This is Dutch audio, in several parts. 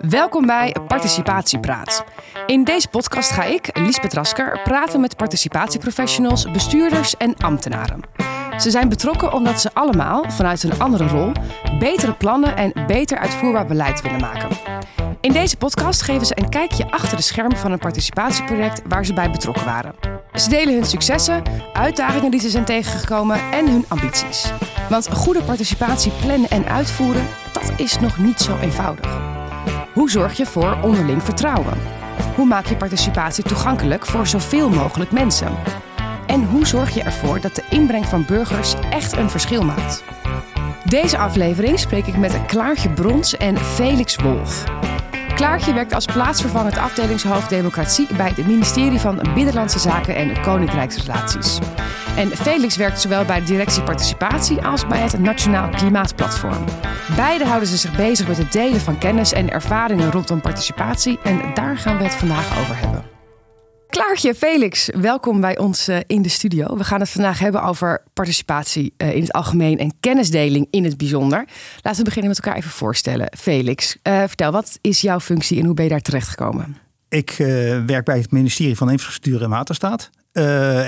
Welkom bij Participatiepraat. In deze podcast ga ik, Liesbeth Rasker, praten met participatieprofessionals, bestuurders en ambtenaren. Ze zijn betrokken omdat ze allemaal, vanuit een andere rol, betere plannen en beter uitvoerbaar beleid willen maken. In deze podcast geven ze een kijkje achter de schermen van een participatieproject waar ze bij betrokken waren. Ze delen hun successen, uitdagingen die ze zijn tegengekomen en hun ambities. Want goede participatie plannen en uitvoeren, dat is nog niet zo eenvoudig. Hoe zorg je voor onderling vertrouwen? Hoe maak je participatie toegankelijk voor zoveel mogelijk mensen? En hoe zorg je ervoor dat de inbreng van burgers echt een verschil maakt? Deze aflevering spreek ik met Klaartje Brons en Felix Wolf. Klaartje werkt als plaatsvervangend afdelingshoofd Democratie bij het ministerie van Binnenlandse Zaken en Koninkrijksrelaties. En Felix werkt zowel bij de directie participatie als bij het Nationaal Klimaatplatform. Beide houden ze zich bezig met het delen van kennis en ervaringen rondom participatie en daar gaan we het vandaag over hebben. Klaartje, Felix, welkom bij ons eh, in de studio. We gaan het vandaag hebben over participatie eh, in het algemeen en kennisdeling in het bijzonder. Laten we beginnen met elkaar even voorstellen. Felix, uh, vertel, wat is jouw functie en hoe ben je daar terechtgekomen? Ik werk bij het ministerie van Infrastructuur en Waterstaat.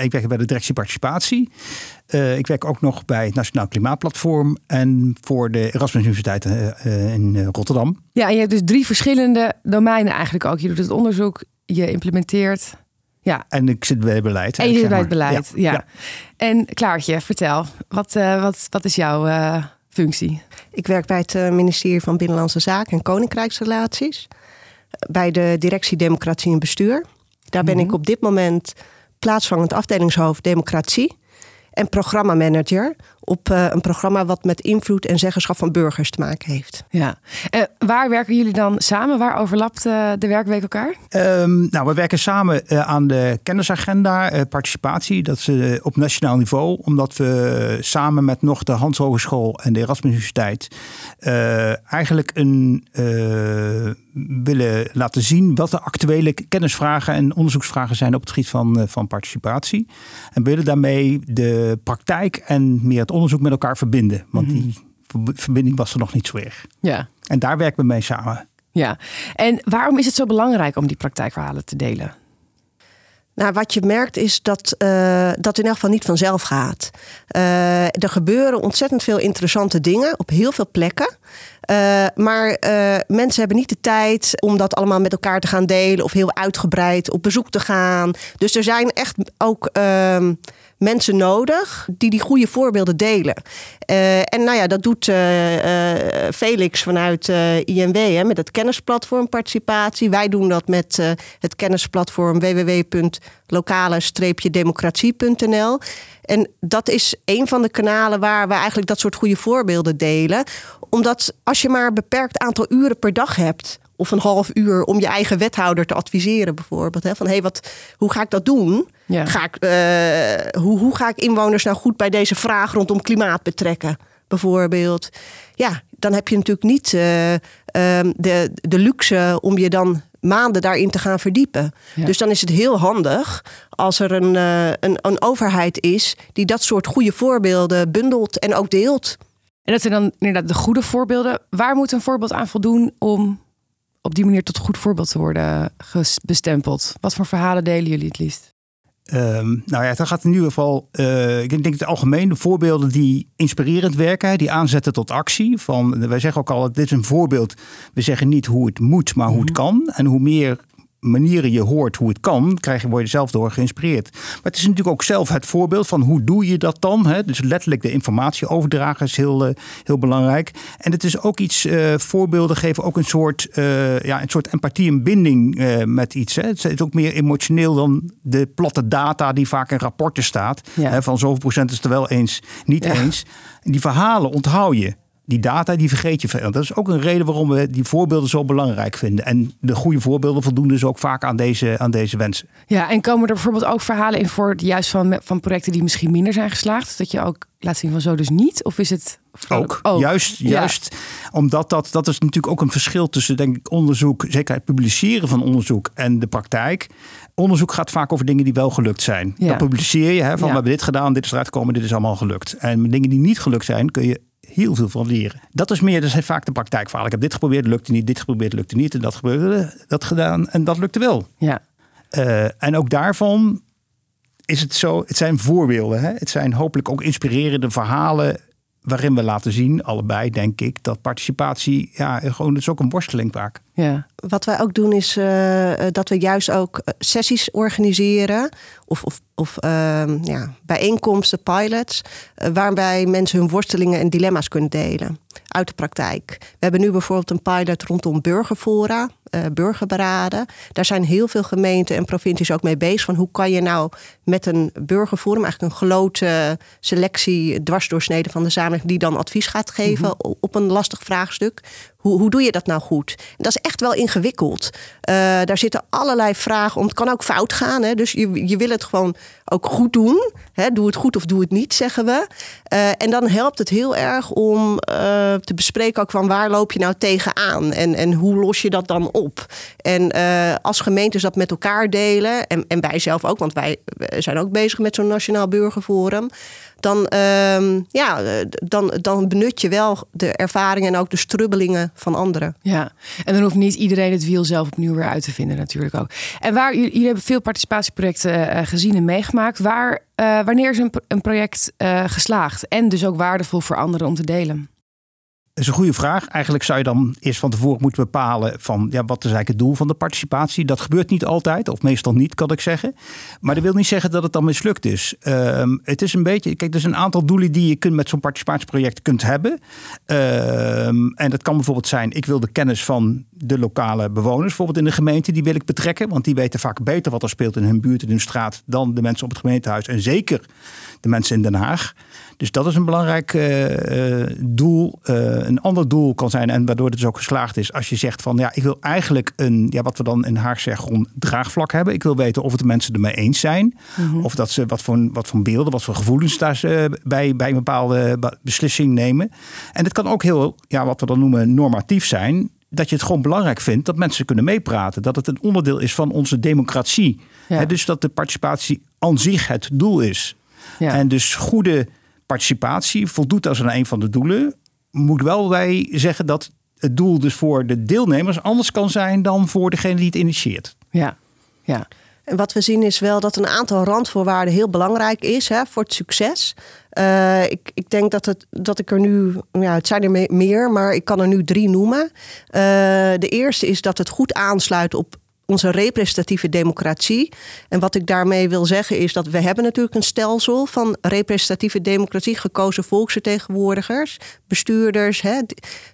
ik werk bij de directie participatie. ik werk ook nog bij het Nationaal Klimaatplatform en voor de Erasmus Universiteit in Rotterdam. Ja, en je hebt dus drie verschillende domeinen eigenlijk ook. Je doet het onderzoek, je implementeert ja. En ik zit bij het beleid. En je zit bij het beleid, ja. En Klaartje, vertel, wat, uh, wat, wat is jouw uh, functie? Ik werk bij het uh, ministerie van Binnenlandse Zaken en Koninkrijksrelaties. Bij de directie Democratie en Bestuur. Daar ben mm -hmm. ik op dit moment plaatsvangend afdelingshoofd Democratie en programmamanager op uh, een programma wat met invloed en zeggenschap van burgers te maken heeft. Ja. Uh, waar werken jullie dan samen? Waar overlapt uh, de werkweek elkaar? Um, nou, we werken samen aan de kennisagenda, participatie. Dat is op nationaal niveau, omdat we samen met nog de Hans Hogeschool en de Erasmus Universiteit eigenlijk een willen laten zien wat de actuele kennisvragen en onderzoeksvragen zijn op het gebied van, van participatie. En willen daarmee de praktijk en meer het onderzoek met elkaar verbinden. Want mm -hmm. die verbinding was er nog niet zo erg. Ja. En daar werken we mee samen. Ja, en waarom is het zo belangrijk om die praktijkverhalen te delen? Nou, wat je merkt is dat uh, dat in elk geval niet vanzelf gaat. Uh, er gebeuren ontzettend veel interessante dingen op heel veel plekken. Uh, maar mensen hebben niet de tijd om dat allemaal met elkaar te gaan delen of heel uitgebreid op bezoek te gaan. Dus er zijn echt ook ehm, mensen nodig die die goede voorbeelden delen. Uh, en nou ja, dat doet uh, uh, Felix vanuit INW hè, met het kennisplatform participatie. Wij doen dat met het kennisplatform www.lokale-democratie.nl. En dat is een van de kanalen waar we eigenlijk dat soort goede voorbeelden delen. Omdat als je maar een beperkt aantal uren per dag hebt of een half uur om je eigen wethouder te adviseren, bijvoorbeeld. Hè? Van hé, hey, wat, hoe ga ik dat doen? Ja. Ga ik, uh, hoe, hoe ga ik inwoners nou goed bij deze vraag rondom klimaat betrekken, bijvoorbeeld? Ja, dan heb je natuurlijk niet uh, uh, de, de luxe om je dan maanden daarin te gaan verdiepen. Ja. Dus dan is het heel handig als er een, een, een overheid is die dat soort goede voorbeelden bundelt en ook deelt. En dat zijn dan inderdaad de goede voorbeelden. Waar moet een voorbeeld aan voldoen om op die manier tot goed voorbeeld te worden bestempeld? Wat voor verhalen delen jullie het liefst? Um, nou ja, het gaat in ieder geval, uh, ik denk het algemeen, de voorbeelden die inspirerend werken, die aanzetten tot actie. Van, wij zeggen ook al, dit is een voorbeeld. We zeggen niet hoe het moet, maar hoe het kan. En hoe meer manieren je hoort hoe het kan, krijg je, word je zelf door geïnspireerd. Maar het is natuurlijk ook zelf het voorbeeld van hoe doe je dat dan? Hè? Dus letterlijk de informatie overdragen is heel, uh, heel belangrijk. En het is ook iets, uh, voorbeelden geven ook een soort, uh, ja, een soort empathie en binding met iets. Hè? Het is ook meer emotioneel dan de platte data die vaak in rapporten staat. Ja. Hè? Van zoveel procent is het er wel eens, niet ja. eens. En die verhalen onthoud je die data die vergeet je veel. Dat is ook een reden waarom we die voorbeelden zo belangrijk vinden. En de goede voorbeelden voldoen dus ook vaak aan deze, aan deze wensen. Ja, en komen er bijvoorbeeld ook verhalen in voor juist van, van projecten die misschien minder zijn geslaagd? Dat je ook laat zien van zo dus niet? Of is het ook, ook. juist, juist ja. omdat dat, dat is natuurlijk ook een verschil tussen denk ik onderzoek, zeker het publiceren van onderzoek en de praktijk. Onderzoek gaat vaak over dingen die wel gelukt zijn. Ja. Dan publiceer je hè, van ja. we hebben dit gedaan, dit is eruit gekomen, dit is allemaal gelukt. En dingen die niet gelukt zijn, kun je heel veel van leren. Dat is meer, dat is vaak de praktijkverhaal. Ik heb dit geprobeerd, lukte niet. Dit geprobeerd, lukte niet. En dat gebeurde, dat gedaan en dat lukte wel. Ja. Uh, en ook daarvan is het zo, het zijn voorbeelden. Hè? Het zijn hopelijk ook inspirerende verhalen waarin we laten zien, allebei denk ik, dat participatie, ja, gewoon is ook een worsteling vaak. Ja. Wat wij ook doen is uh, dat we juist ook sessies organiseren of, of, of uh, ja, bijeenkomsten, pilots, uh, waarbij mensen hun worstelingen en dilemma's kunnen delen uit de praktijk. We hebben nu bijvoorbeeld een pilot rondom burgerfora, burgerberaden. Daar zijn heel veel gemeenten en provincies ook mee bezig. Van hoe kan je nou met een burgerforum, eigenlijk een grote selectie dwarsdoorsneden van de samenleving, die dan advies gaat geven mm -hmm. op een lastig vraagstuk. Hoe, hoe doe je dat nou goed? Dat is echt wel ingewikkeld. Uh, daar zitten allerlei vragen om. Het kan ook fout gaan. Hè? Dus je, je wil het gewoon ook goed doen. Hè? Doe het goed of doe het niet, zeggen we. Uh, en dan helpt het heel erg om uh, te bespreken ook van waar loop je nou tegenaan? En, en hoe los je dat dan op? En als gemeentes dat met elkaar delen, en, en wij zelf ook, want wij zijn ook bezig met zo'n Nationaal Burgerforum dan, uh, ja, dan, dan benut je wel de ervaringen en ook de strubbelingen van anderen. Ja, en dan hoeft niet iedereen het wiel zelf opnieuw weer uit te vinden natuurlijk ook. En waar jullie hebben veel participatieprojecten uh, gezien en meegemaakt. Waar, wanneer is een, een project geslaagd en dus ook waardevol voor anderen om te delen? Is een goede vraag. Eigenlijk zou je dan eerst van tevoren moeten bepalen van ja, wat is eigenlijk het doel van de participatie. Dat gebeurt niet altijd, of meestal niet, kan ik zeggen. Maar dat wil niet zeggen dat het dan mislukt is. Uh, het is een beetje, kijk, er zijn een aantal doelen die je kunt met zo'n participatieproject kunt hebben. Uh, en dat kan bijvoorbeeld zijn, ik wil de kennis van de lokale bewoners, bijvoorbeeld in de gemeente, die wil ik betrekken. Want die weten vaak beter wat er speelt in hun buurt, in hun straat, dan de mensen op het gemeentehuis. En zeker de mensen in Den Haag. Dus dat is een belangrijk uh, doel. Uh, een ander doel kan zijn, en waardoor het dus ook geslaagd is, als je zegt van ja, ik wil eigenlijk een, ja, wat we dan in Haag zeggen, draagvlak hebben. Ik wil weten of het de mensen ermee eens zijn. Mm-hmm. Of dat ze wat voor, wat voor beelden, wat voor gevoelens daar ze bij, bij een bepaalde beslissing nemen. En het kan ook heel, ja, wat we dan noemen, normatief zijn dat je het gewoon belangrijk vindt dat mensen kunnen meepraten. Dat het een onderdeel is van onze democratie. Ja. dus dat de participatie aan zich het doel is. Ja. En dus goede participatie voldoet als aan een van de doelen. Moet wel wij zeggen dat het doel dus voor de deelnemers anders kan zijn dan voor degene die het initieert. Ja, ja. En wat we zien is wel dat een aantal randvoorwaarden heel belangrijk is hè, voor het succes. Uh, ik, ik denk dat, het, dat ik er nu, ja, het zijn er meer, maar ik kan er nu drie noemen. Uh, de eerste is dat het goed aansluit op onze representatieve democratie. En wat ik daarmee wil zeggen is dat we hebben natuurlijk een stelsel van representatieve democratie, gekozen volksvertegenwoordigers, bestuurders. Hè.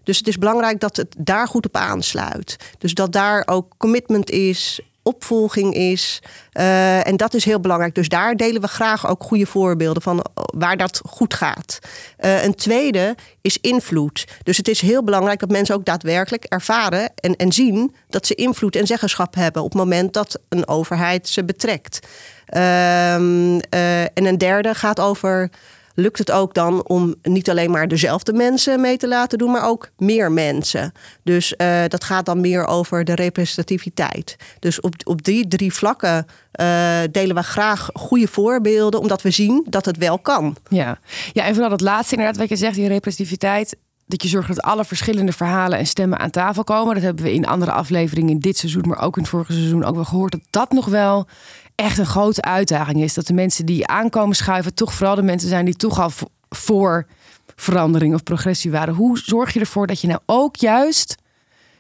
Dus het is belangrijk dat het daar goed op aansluit. Dus dat daar ook commitment is, opvolging is. Uh, en dat is heel belangrijk. Dus daar delen we graag ook goede voorbeelden van waar dat goed gaat. Uh, een tweede is invloed. Dus het is heel belangrijk dat mensen ook daadwerkelijk ervaren en, en zien dat ze invloed en zeggenschap hebben op het moment dat een overheid ze betrekt. Uh, en een derde gaat over lukt het ook dan om niet alleen maar dezelfde mensen mee te laten doen, maar ook meer mensen. Dus uh, dat gaat dan meer over de representativiteit. Dus op, op die drie vlakken uh, delen we graag goede voorbeelden, omdat we zien dat het wel kan. Ja, ja en vooral dat laatste inderdaad, wat je zegt, die representativiteit dat je zorgt dat alle verschillende verhalen en stemmen aan tafel komen. Dat hebben we in andere afleveringen in dit seizoen, maar ook in het vorige seizoen ook wel gehoord. Dat dat nog wel echt een grote uitdaging is. Dat de mensen die aankomen schuiven, toch vooral de mensen zijn die toch al voor verandering of progressie waren. Hoe zorg je ervoor dat je nou ook juist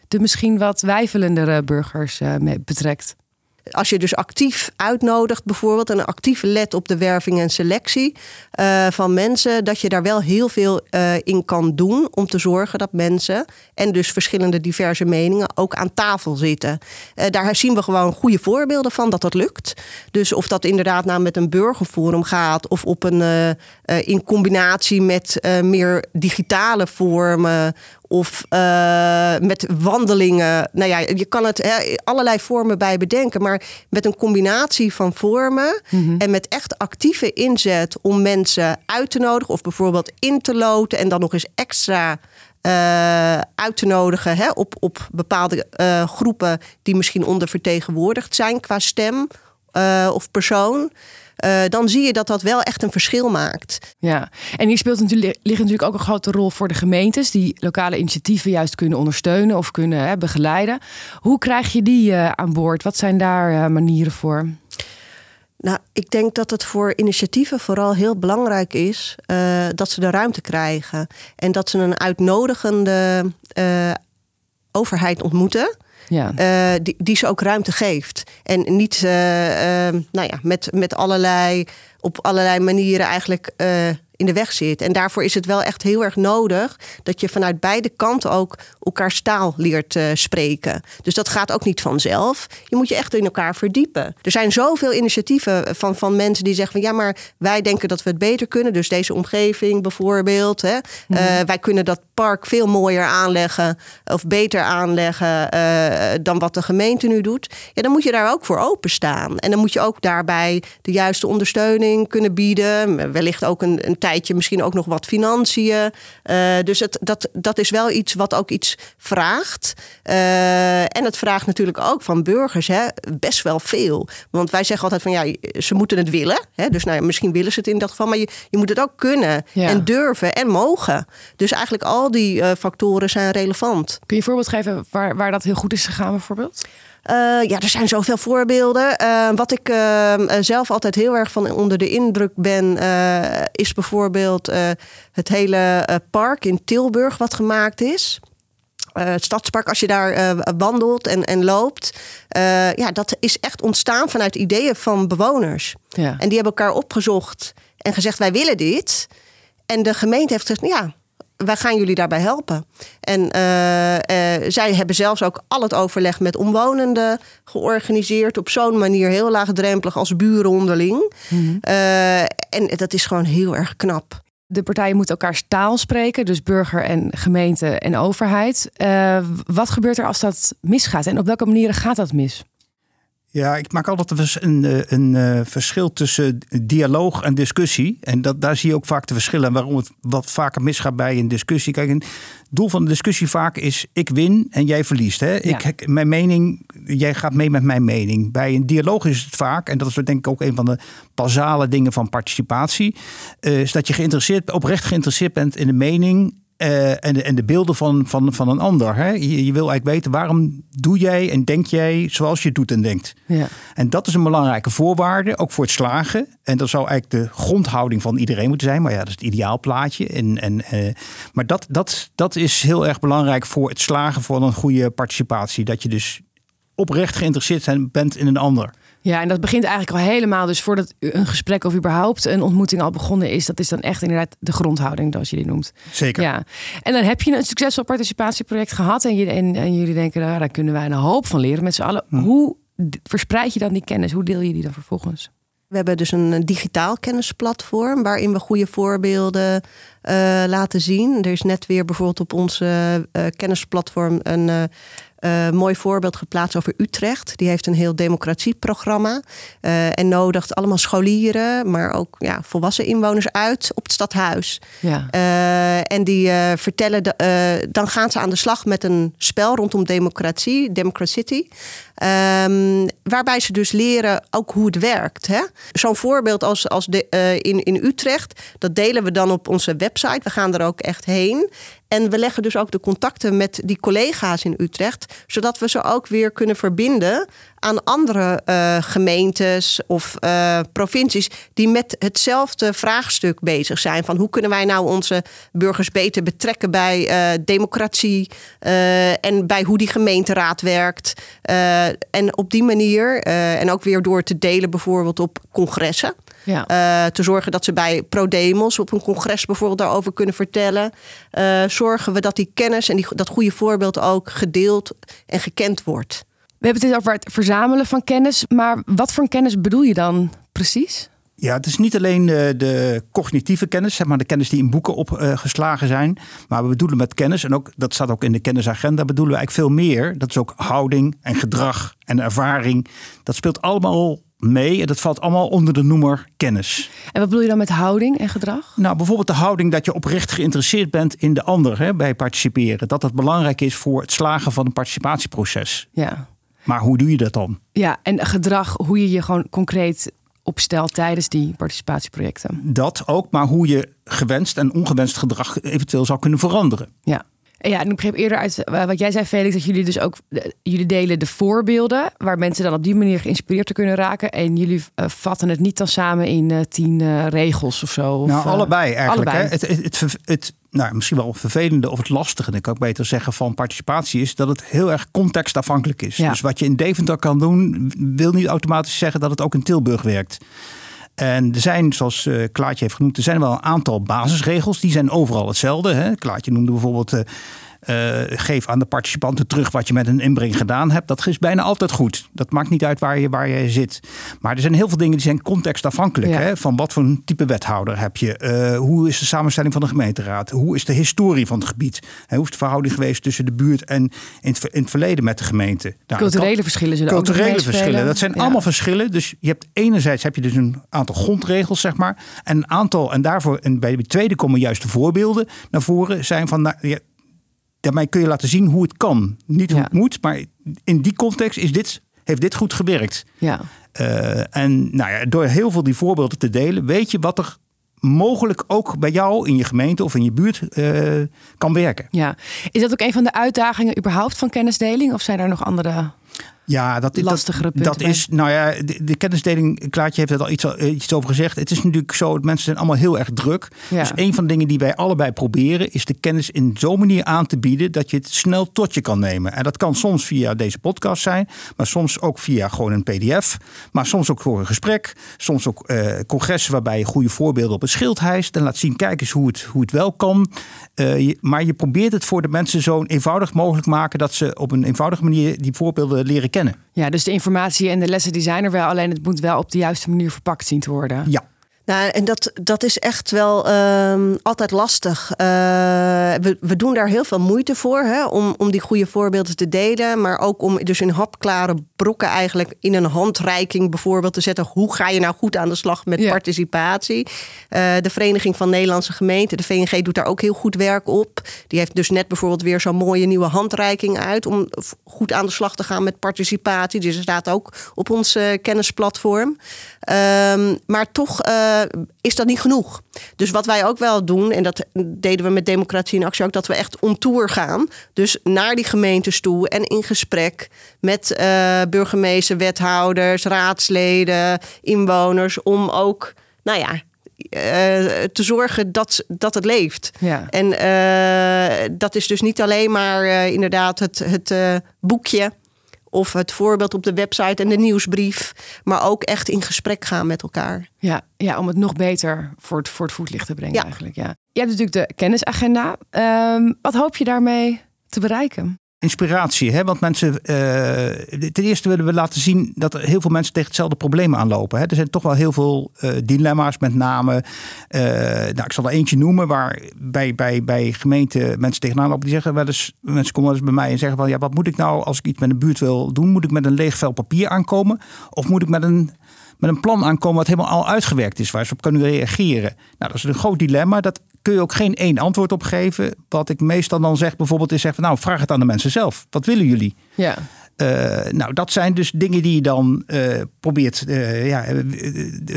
de misschien wat wijfelendere burgers uh, betrekt? Als je dus actief uitnodigt, bijvoorbeeld, en actief let op de werving en selectie uh, van mensen, dat je daar wel heel veel uh, in kan doen om te zorgen dat mensen en dus verschillende diverse meningen ook aan tafel zitten. Uh, daar zien we gewoon goede voorbeelden van dat dat lukt. Dus of dat inderdaad nou met een burgerforum gaat of op een, in combinatie met meer digitale vormen of uh, met wandelingen. Nou ja, je kan het hè, allerlei vormen bij bedenken. Maar met een combinatie van vormen mm-hmm. en met echt actieve inzet om mensen uit te nodigen. Of bijvoorbeeld in te loten en dan nog eens extra. Uh, uit te nodigen hè, op, op bepaalde uh, groepen die misschien ondervertegenwoordigd zijn qua stem. Uh, of persoon. Uh, dan zie je dat dat wel echt een verschil maakt. Ja, en hier speelt natuurlijk, ligt natuurlijk ook een grote rol voor de gemeentes, die lokale initiatieven juist kunnen ondersteunen of kunnen hè, begeleiden. Hoe krijg je die uh, aan boord? Wat zijn daar uh, manieren voor? Nou, ik denk dat het voor initiatieven vooral heel belangrijk is dat ze de ruimte krijgen. En dat ze een uitnodigende overheid ontmoeten. Ja. Uh, die, ze ook ruimte geeft. En niet nou ja, met, met allerlei, op allerlei manieren eigenlijk in de weg zit. En daarvoor is het wel echt heel erg nodig dat je vanuit beide kanten ook elkaars taal leert uh, spreken. Dus dat gaat ook niet vanzelf. Je moet je echt in elkaar verdiepen. Er zijn zoveel initiatieven van, van mensen die zeggen van ja, maar wij denken dat we het beter kunnen. Dus deze omgeving bijvoorbeeld. Hè. Mm. Uh, wij kunnen dat park veel mooier aanleggen of beter aanleggen uh, dan wat de gemeente nu doet. Ja, dan moet je daar ook voor openstaan. En dan moet je ook daarbij de juiste ondersteuning kunnen bieden. Wellicht ook een, een tijdje misschien ook nog wat financiën. Uh, dus het, dat, dat is wel iets wat ook iets vraagt. Uh, en het vraagt natuurlijk ook van burgers hè, best wel veel. Want wij zeggen altijd van ja, ze moeten het willen. Hè? Dus nou, misschien willen ze het in dat geval, maar je, je moet het ook kunnen ja. en durven en mogen. Dus eigenlijk al die uh, factoren zijn relevant. Kun je een voorbeeld geven waar, waar dat heel goed is gegaan bijvoorbeeld? Uh, ja, er zijn zoveel voorbeelden. Uh, wat ik uh, zelf altijd heel erg van onder de indruk ben, is bijvoorbeeld het hele park in Tilburg wat gemaakt is. het stadspark, als je daar wandelt en, en loopt, ja, dat is echt ontstaan vanuit ideeën van bewoners. Ja. En die hebben elkaar opgezocht en gezegd: wij willen dit. En de gemeente heeft gezegd: ja, wij gaan jullie daarbij helpen. En uh, uh, zij hebben zelfs ook al het overleg met omwonenden georganiseerd. Op zo'n manier heel laagdrempelig als buren onderling. -hmm. uh, en dat is gewoon heel erg knap. De partijen moeten elkaars taal spreken, dus burger en gemeente en overheid. wat gebeurt er als dat misgaat en op welke manieren gaat dat mis? Ja, ik maak altijd een, een, een, verschil tussen dialoog en discussie. En dat, daar zie je ook vaak de verschillen waarom het wat vaker misgaat bij een discussie. Kijk, het doel van de discussie vaak is ik win en jij verliest. Hè? Ja. Ik, mijn mening, jij gaat mee met mijn mening. Bij een dialoog is het vaak, en dat is denk ik ook een van de basale dingen van participatie, is dat je geïnteresseerd, oprecht geïnteresseerd bent in de mening uh, en, de, en de beelden van, van, van een ander. Hè? Je, je, wil eigenlijk weten waarom doe jij en denk jij zoals je doet en denkt. Ja. En dat is een belangrijke voorwaarde, ook voor het slagen. En dat zou eigenlijk de grondhouding van iedereen moeten zijn. Maar ja, dat is het ideaalplaatje. En, en, uh, maar dat, dat, dat is heel erg belangrijk voor het slagen van een goede participatie. Dat je dus oprecht geïnteresseerd bent in een ander. Ja, en dat begint eigenlijk al helemaal. Dus voordat een gesprek of überhaupt een ontmoeting al begonnen is, dat is dan echt inderdaad de grondhouding, zoals je die noemt. Zeker. Ja. En dan heb je een succesvol participatieproject gehad en, je, en, en jullie denken, nou, daar kunnen wij een hoop van leren met z'n allen. Hm. Hoe verspreid je dan die kennis? Hoe deel je die dan vervolgens? We hebben dus een digitaal kennisplatform waarin we goede voorbeelden uh, laten zien. Er is net weer bijvoorbeeld op onze uh, kennisplatform een uh, uh, mooi voorbeeld geplaatst over Utrecht. Die heeft een heel democratieprogramma. Uh, en nodigt allemaal scholieren, maar ook ja, volwassen inwoners uit op het stadhuis. Ja. Uh, en die vertellen, de, dan gaan ze aan de slag met een spel rondom democratie, Democracy. Um, waarbij ze dus leren ook hoe het werkt. Zo'n voorbeeld als, als de, in, in Utrecht, dat delen we dan op onze We gaan er ook echt heen. En we leggen dus ook de contacten met die collega's in Utrecht, zodat we ze ook weer kunnen verbinden aan andere uh, gemeentes of uh, provincies die met hetzelfde vraagstuk bezig zijn. Van hoe kunnen wij nou onze burgers beter betrekken bij uh, democratie en bij hoe die gemeenteraad werkt. en op die manier, en ook weer door te delen bijvoorbeeld op congressen. Ja. Uh, te zorgen dat ze bij ProDemos op een congres bijvoorbeeld daarover kunnen vertellen. Uh, zorgen we dat die kennis en die, dat goede voorbeeld ook gedeeld en gekend wordt. We hebben het over het verzamelen van kennis, maar wat voor kennis bedoel je dan precies? Ja, het is niet alleen de, de, cognitieve kennis, zeg maar de kennis die in boeken opgeslagen uh, zijn. Maar we bedoelen met kennis, en ook, dat staat ook in de kennisagenda, bedoelen we eigenlijk veel meer. Dat is ook houding en gedrag en ervaring. Dat speelt allemaal mee. En dat valt allemaal onder de noemer kennis. En wat bedoel je dan met houding en gedrag? Nou, bijvoorbeeld de houding dat je oprecht geïnteresseerd bent in de ander hè, bij participeren. Dat dat belangrijk is voor het slagen van een participatieproces. Ja. Maar hoe doe je dat dan? Ja, en gedrag, hoe je je gewoon concreet opstelt tijdens die participatieprojecten. Dat ook, maar hoe je gewenst en ongewenst gedrag eventueel zou kunnen veranderen. Ja. Ja, en ik begreep eerder uit eh, wat jij zei, Felix, dat jullie dus ook eh, jullie delen de voorbeelden waar mensen dan op die manier geïnspireerd te kunnen raken. En jullie uh, vatten het niet dan samen in uh, tien uh, regels of zo. Of, nou, allebei eigenlijk. allebei. Hè? Het, het, het, het, nou, misschien wel vervelende of het lastige, ik kan ik beter zeggen, van participatie is dat het heel erg contextafhankelijk is. Ja. Dus wat je in Deventer kan doen, wil niet automatisch zeggen dat het ook in Tilburg werkt. En er zijn, zoals uh, Klaartje heeft genoemd, er zijn wel een aantal basisregels. Die zijn overal hetzelfde. Hè? Klaartje noemde bijvoorbeeld. Uh, uh, geef aan de participanten terug wat je met een inbreng gedaan hebt. Dat is bijna altijd goed. Dat maakt niet uit waar je, waar je zit. Maar er zijn heel veel dingen die zijn contextafhankelijk. Ja. Hè? Van wat voor een type wethouder heb je? Uh, hoe is de samenstelling van de gemeenteraad? Hoe is de historie van het gebied? Hè, hoe is de verhouding geweest tussen de buurt en in het, in het verleden met de gemeente? Nou, culturele kan, verschillen zullen culturele verschillen. Dat zijn ja. allemaal verschillen. Dus je hebt enerzijds heb je dus een aantal grondregels, zeg maar. En een aantal, en daarvoor, en bij de tweede komen juist de voorbeelden naar voren, zijn van. Nou, ja, daarmee kun je laten zien hoe het kan. Niet hoe Ja. het moet, maar in die context is dit, heeft dit goed gewerkt. Ja. Uh, en nou ja, door heel veel die voorbeelden te delen, weet je wat er mogelijk ook bij jou in je gemeente of in je buurt uh, kan werken. ja. Is dat ook een van de uitdagingen überhaupt van kennisdeling? Of zijn er nog andere Ja, dat, lastigere dat, punten dat bij? is, nou ja, de, de kennisdeling, Klaartje heeft er al iets, iets over gezegd. Het is natuurlijk zo, dat mensen zijn allemaal heel erg druk. Ja. Dus een van de dingen die wij allebei proberen, is de kennis in zo'n manier aan te bieden dat je het snel tot je kan nemen. En dat kan soms via deze podcast zijn, maar soms ook via gewoon een pdf. Maar soms ook voor een gesprek. Soms ook uh, congressen waarbij je goede voorbeelden op het schild hijst en laat zien, kijk eens hoe het, hoe het wel kan. Uh, je, maar je probeert het voor de mensen zo eenvoudig mogelijk maken dat ze op een eenvoudige manier die voorbeelden leren kennen. Ja, dus de informatie en de lessen die zijn er wel, alleen het moet wel op de juiste manier verpakt zien te worden. Ja. Nou, en dat, dat is echt wel um, altijd lastig. Uh, we, we doen daar heel veel moeite voor hè, om, om die goede voorbeelden te delen. Maar ook om dus in hapklare brokken eigenlijk in een handreiking bijvoorbeeld te zetten. Hoe ga je nou goed aan de slag met Ja. participatie? Uh, de Vereniging van Nederlandse Gemeenten, de VNG, doet daar ook heel goed werk op. Die heeft dus net bijvoorbeeld weer zo'n mooie nieuwe handreiking uit. Om goed aan de slag te gaan met participatie. Dus er staat ook op ons uh, kennisplatform. Um, maar toch uh, is dat niet genoeg. Dus wat wij ook wel doen, en dat deden we met Democratie in Actie ook, dat we echt om tour gaan. Dus naar die gemeentes toe en in gesprek met burgemeester, wethouders, raadsleden, inwoners, om ook, nou ja. Uh, te zorgen dat, dat het leeft. Ja. En uh, dat is dus niet alleen maar uh, inderdaad het, het boekje of het voorbeeld op de website en de nieuwsbrief, maar ook echt in gesprek gaan met elkaar. Ja, ja om het nog beter voor het, voor het voetlicht te brengen Ja. eigenlijk. Ja. Je hebt natuurlijk de kennisagenda. Um, wat hoop je daarmee te bereiken? Inspiratie, hè? want mensen. Uh, ten eerste willen we laten zien dat er heel veel mensen tegen hetzelfde probleem aanlopen. Hè? Er zijn toch wel heel veel uh, dilemma's, met name. Uh, nou, ik zal er eentje noemen waar bij, bij, bij gemeenten mensen tegenaan lopen. Die zeggen wel eens, mensen komen wel eens bij mij en zeggen van ja, wat moet ik nou als ik iets met een buurt wil doen? Moet ik met een leeg vel papier aankomen? Of moet ik met een met een plan aankomen wat helemaal al uitgewerkt is, waar ze op kunnen reageren. Nou, dat is een groot dilemma. Dat kun je ook geen één antwoord op geven. Wat ik meestal dan zeg bijvoorbeeld is zeg van, nou vraag het aan de mensen zelf. Wat willen jullie? Ja. Uh, nou, dat zijn dus dingen die je dan uh, probeert, uh, ja,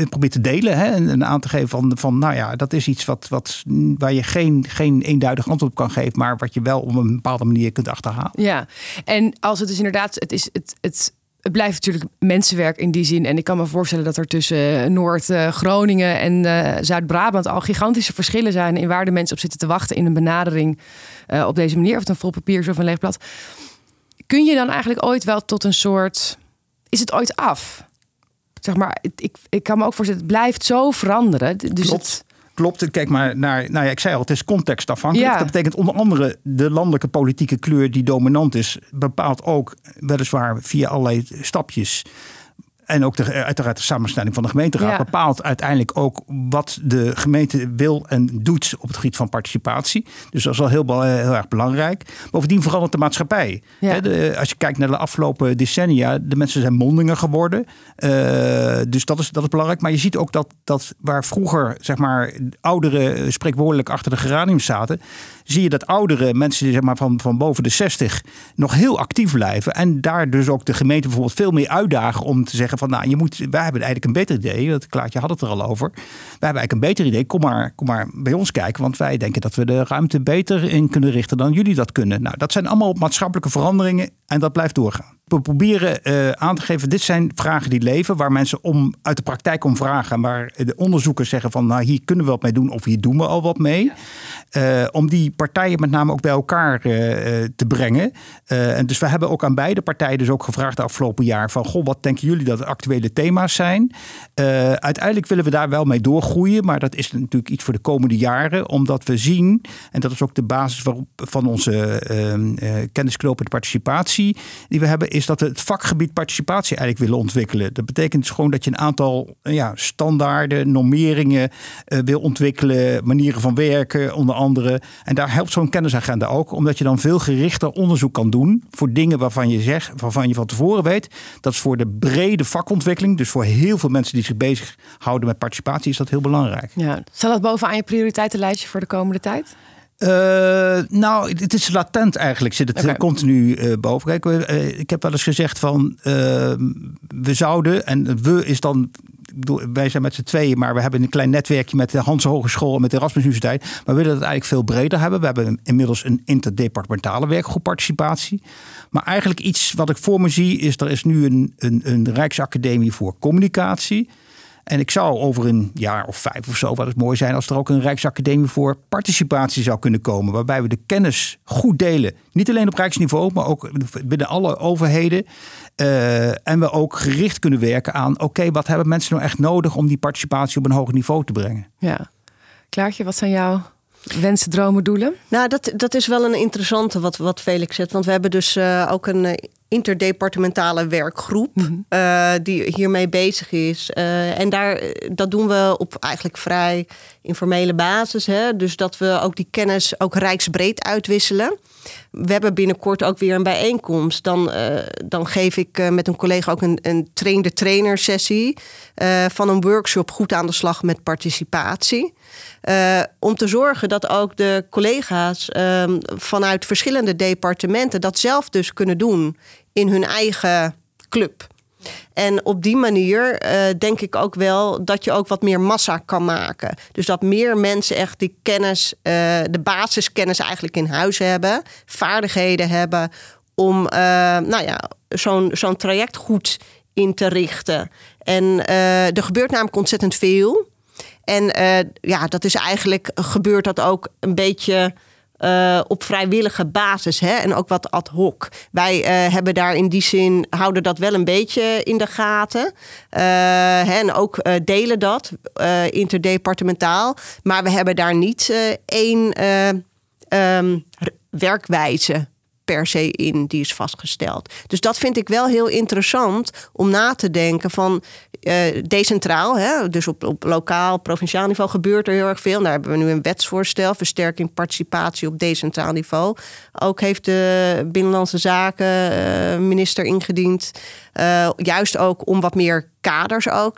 probeert te delen. Hè? En, en, aan te geven van, van, nou ja, dat is iets wat, wat, waar je geen, geen eenduidig antwoord op kan geven. Maar wat je wel op een bepaalde manier kunt achterhalen. Ja, en als het dus inderdaad, het is het. het het blijft natuurlijk mensenwerk in die zin. En ik kan me voorstellen dat er tussen Noord-Groningen en uh, Zuid-Brabant al gigantische verschillen zijn in waar de mensen op zitten te wachten in een benadering uh, op deze manier, of het een vol papier is of een leeg blad. Kun je dan eigenlijk ooit wel tot een soort. Is het ooit af? Zeg maar, ik, ik kan me ook voorstellen, het blijft zo veranderen. Dus Klopt. Het, Klopt, kijk maar naar, nou ja, ik zei al, het is contextafhankelijk. Ja. Dat betekent onder andere de landelijke politieke kleur die dominant is, bepaalt ook weliswaar via allerlei stapjes en ook de, uiteraard de samenstelling van de gemeenteraad bepaalt uiteindelijk ook wat de gemeente wil en doet op het gebied van participatie. Dus dat is wel heel, heel erg belangrijk. Bovendien verandert de maatschappij. De, als je kijkt naar de afgelopen decennia, de mensen zijn mondiger geworden. dus dat is, dat is belangrijk. Maar je ziet ook dat, dat waar vroeger zeg maar, ouderen spreekwoordelijk achter de geranium zaten, zie je dat oudere mensen zeg maar, van, van boven de 60 nog heel actief blijven. En daar dus ook de gemeente bijvoorbeeld veel meer uitdagen om te zeggen van nou, je moet, wij hebben eigenlijk een beter idee. Dat Klaartje had het er al over. Wij hebben eigenlijk een beter idee. Kom maar, kom maar bij ons kijken. Want wij denken dat we de ruimte beter in kunnen richten dan jullie dat kunnen. Nou, dat zijn allemaal maatschappelijke veranderingen en dat blijft doorgaan. We proberen uh, aan te geven, dit zijn vragen die leven, waar mensen om, uit de praktijk om vragen, waar de onderzoekers zeggen van nou hier kunnen we wat mee doen of hier doen we al wat mee. Uh, om die partijen met name ook bij elkaar uh, te brengen. en dus we hebben ook aan beide partijen dus ook gevraagd de afgelopen jaar van goh, wat denken jullie dat de actuele thema's zijn? uiteindelijk willen we daar wel mee doorgroeien, maar dat is natuurlijk iets voor de komende jaren, omdat we zien, en dat is ook de basis waarop, van onze kennisknopende participatie die we hebben, is dat we het vakgebied participatie eigenlijk willen ontwikkelen. Dat betekent dus gewoon dat je een aantal ja, standaarden, normeringen uh, wil ontwikkelen, manieren van werken onder andere. En daar helpt zo'n kennisagenda ook, omdat je dan veel gerichter onderzoek kan doen voor dingen waarvan je zegt, waarvan je van tevoren weet. Dat is voor de brede vakontwikkeling, dus voor heel veel mensen die zich bezighouden met participatie, is dat heel belangrijk. Ja. Staat dat bovenaan je prioriteitenlijstje voor de komende tijd? Uh, nou, het is latent eigenlijk. Zit het okay. continu uh, boven. Kijk, uh, ik heb wel eens gezegd van we zouden, en we is dan. Wij zijn met z'n tweeën, maar we hebben een klein netwerkje met de Hans Hogeschool en met de Erasmus Universiteit. Maar we willen het eigenlijk veel breder hebben. We hebben inmiddels een interdepartementale werkgroep participatie. Maar eigenlijk iets wat ik voor me zie, is er is nu een, een, een Rijksacademie voor Communicatie. En ik zou over een jaar of vijf of zo, wat het mooi zijn als er ook een Rijksacademie voor participatie zou kunnen komen. Waarbij we de kennis goed delen. Niet alleen op Rijksniveau, maar ook binnen alle overheden. Uh, en we ook gericht kunnen werken aan, oké, wat hebben mensen nou echt nodig om die participatie op een hoger niveau te brengen? Ja. Klaartje, wat zijn jouw wensen, dromen, doelen? Nou, dat, dat is wel een interessante wat, wat Felix zegt. Want we hebben dus uh, ook een interdepartementale werkgroep mm die hiermee bezig is. En daar, dat doen we op eigenlijk vrij informele basis. Hè? Dus dat we ook die kennis ook rijksbreed uitwisselen. We hebben binnenkort ook weer een bijeenkomst. Dan, uh, dan geef ik met een collega ook een, een train-de-trainer sessie van een workshop goed aan de slag met participatie. Om te zorgen dat ook de collega's uh, vanuit verschillende departementen dat zelf dus kunnen doen in hun eigen club. En op die manier uh, denk ik ook wel dat je ook wat meer massa kan maken. Dus dat meer mensen echt die kennis, uh, de basiskennis eigenlijk in huis hebben, vaardigheden hebben om uh, nou ja, zo'n zo'n traject goed in te richten. En er gebeurt namelijk ontzettend veel. En ja, dat is eigenlijk gebeurt dat ook een beetje uh, op vrijwillige basis hè? en ook wat ad hoc. Wij uh, hebben daar in die zin, houden dat wel een beetje in de gaten. Uh, en ook delen dat interdepartementaal. Maar we hebben daar niet één um, werkwijze per se in die is vastgesteld. Dus dat vind ik wel heel interessant om na te denken van uh, decentraal, hè, dus op, op lokaal, provinciaal niveau gebeurt er heel erg veel. Daar hebben we nu een wetsvoorstel, versterking participatie op decentraal niveau. Ook heeft de Binnenlandse Zaken uh, minister ingediend, uh, juist ook om wat meer kaders ook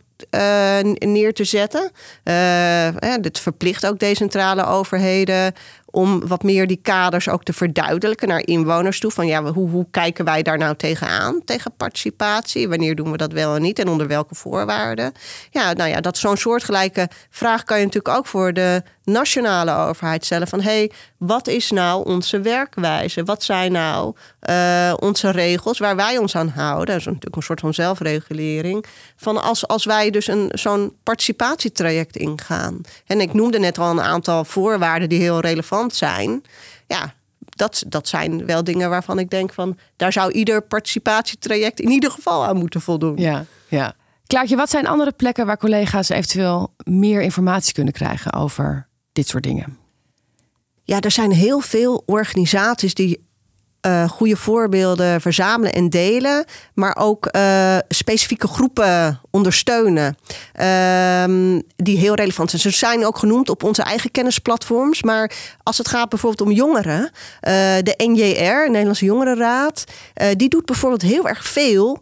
neer te zetten. Uh, dit verplicht ook decentrale overheden om wat meer die kaders ook te verduidelijken naar inwoners toe. Van ja, hoe, hoe kijken wij daar nou tegenaan, tegen participatie? Wanneer doen we dat wel en niet en onder welke voorwaarden? Ja, nou ja, dat zo'n soortgelijke vraag kan je natuurlijk ook voor de nationale overheid stellen. Van hey, wat is nou onze werkwijze? Wat zijn nou uh, onze regels waar wij ons aan houden? Dat is natuurlijk een soort van zelfregulering. Van als, als wij dus een, zo'n participatietraject ingaan. En ik noemde net al een aantal voorwaarden die heel relevant zijn. Ja, dat, dat zijn wel dingen waarvan ik denk van daar zou ieder participatietraject in ieder geval aan moeten voldoen. Ja, ja. Klaartje, wat zijn andere plekken waar collega's eventueel meer informatie kunnen krijgen over dit soort dingen? Ja, er zijn heel veel organisaties die uh, goede voorbeelden verzamelen en delen, maar ook uh, specifieke groepen ondersteunen um, die heel relevant zijn. Ze zijn ook genoemd op onze eigen kennisplatforms, maar als het gaat bijvoorbeeld om jongeren, uh, de NJR, Nederlandse Jongerenraad, die doet bijvoorbeeld heel erg veel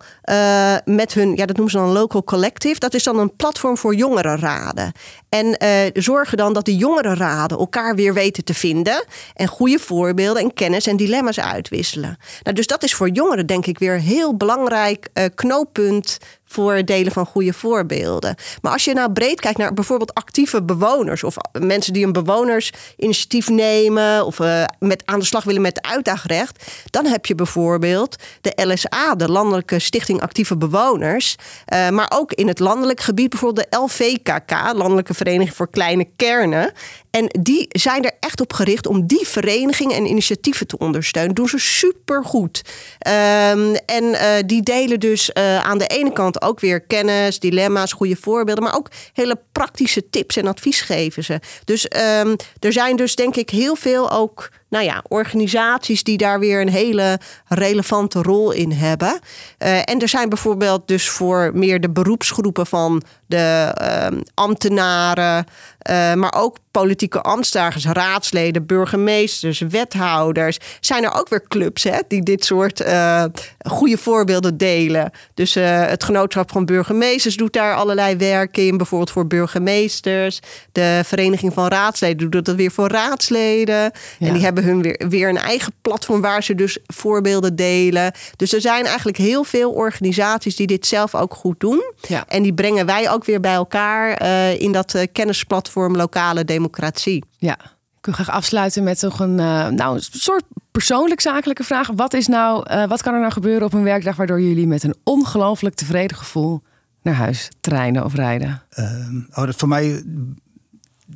met hun, ja, dat noemen ze dan local collective. Dat is dan een platform voor jongerenraden. En zorgen dan dat die jongerenraden elkaar weer weten te vinden en goede voorbeelden en kennis en dilemma's uit uitwisselen. Nou, dus dat is voor jongeren denk ik weer een heel belangrijk uh, knooppunt voor delen van goede voorbeelden. Maar als je nou breed kijkt naar bijvoorbeeld actieve bewoners of mensen die een bewonersinitiatief nemen of uh, met aan de slag willen met uitdagrecht, dan heb je bijvoorbeeld de LSA, de Landelijke Stichting Actieve Bewoners, uh, maar ook in het landelijk gebied bijvoorbeeld de LVKK, Landelijke Vereniging voor Kleine Kernen. En die zijn er echt op gericht om die verenigingen en initiatieven te ondersteunen. Doen ze supergoed. Um, en uh, die delen dus aan de ene kant ook weer kennis, dilemma's, goede voorbeelden, maar ook hele praktische tips en advies geven ze. Dus um, er zijn dus denk ik heel veel ook nou ja, organisaties die daar weer een hele relevante rol in hebben. Uh, en er zijn bijvoorbeeld dus voor meer de beroepsgroepen van de uh, ambtenaren, uh, maar ook politieke ambtsdragers, raadsleden, burgemeesters, wethouders. Zijn er ook weer clubs hè, die dit soort uh, goede voorbeelden delen. Dus het genootschap van burgemeesters doet daar allerlei werk in. Bijvoorbeeld voor burgemeesters. De Vereniging van Raadsleden doet dat weer voor raadsleden. Ja. En die hebben hebben hun weer, weer een eigen platform waar ze dus voorbeelden delen. Dus er zijn eigenlijk heel veel organisaties die dit zelf ook goed doen. Ja. En die brengen wij ook weer bij elkaar uh, in dat uh, kennisplatform lokale democratie. Ja. Ik wil graag afsluiten met toch een, uh, nou, een soort persoonlijk zakelijke vraag. Wat, is nou, wat kan er nou gebeuren op een werkdag waardoor jullie met een ongelooflijk tevreden gevoel naar huis treinen of rijden? Ehm, oh, dat voor mij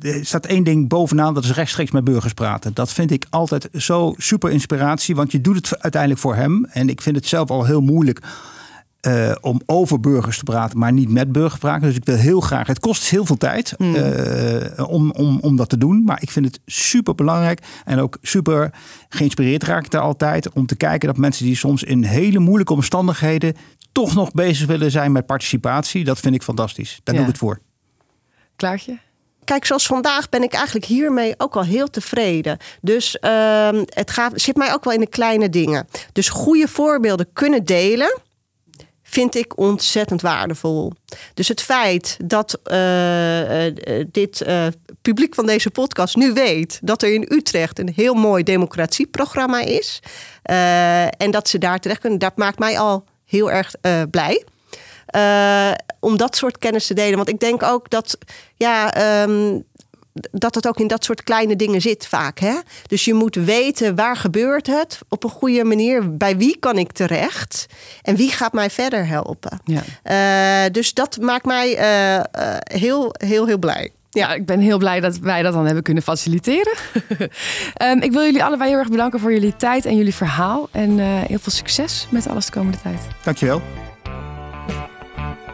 er staat één ding bovenaan, dat is rechtstreeks met burgers praten. Dat vind ik altijd zo super inspiratie, want je doet het uiteindelijk voor hem. En ik vind het zelf al heel moeilijk uh, om over burgers te praten, maar niet met burgers te praten. Dus ik wil heel graag. Het kost heel veel tijd mm. uh, om, om, om dat te doen. Maar ik vind het super belangrijk en ook super geïnspireerd raak ik daar altijd. Om te kijken dat mensen die soms in hele moeilijke omstandigheden toch nog bezig willen zijn met participatie. Dat vind ik fantastisch. Daar ja. doe ik het voor. Klaartje? Kijk, zoals vandaag ben ik eigenlijk hiermee ook al heel tevreden. Dus uh, het gaat, zit mij ook wel in de kleine dingen. Dus goede voorbeelden kunnen delen vind ik ontzettend waardevol. Dus het feit dat uh, dit uh, publiek van deze podcast nu weet dat er in Utrecht een heel mooi democratieprogramma is. en dat ze daar terecht kunnen, dat maakt mij al heel erg blij. Uh, om dat soort kennis te delen. Want ik denk ook dat, ja, um, dat het ook in dat soort kleine dingen zit vaak. Hè? Dus je moet weten waar gebeurt het op een goede manier. Bij wie kan ik terecht? En wie gaat mij verder helpen? Ja. Uh, dus dat maakt mij uh, heel, heel, heel blij. Ja, ik ben heel blij dat wij dat dan hebben kunnen faciliteren. um, ik wil jullie allebei heel erg bedanken voor jullie tijd en jullie verhaal. En heel veel succes met alles de komende tijd. Dankjewel.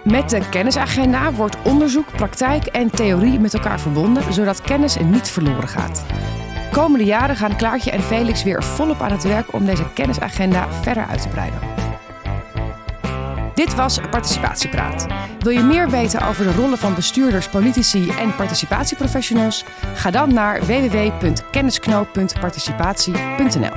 Met de kennisagenda wordt onderzoek, praktijk en theorie met elkaar verbonden, zodat kennis niet verloren gaat. Komende jaren gaan Klaartje en Felix weer volop aan het werk om deze kennisagenda verder uit te breiden. Dit was Participatiepraat. Wil je meer weten over de rollen van bestuurders, politici en participatieprofessionals? Ga dan naar www.kennisknoop.participatie.nl.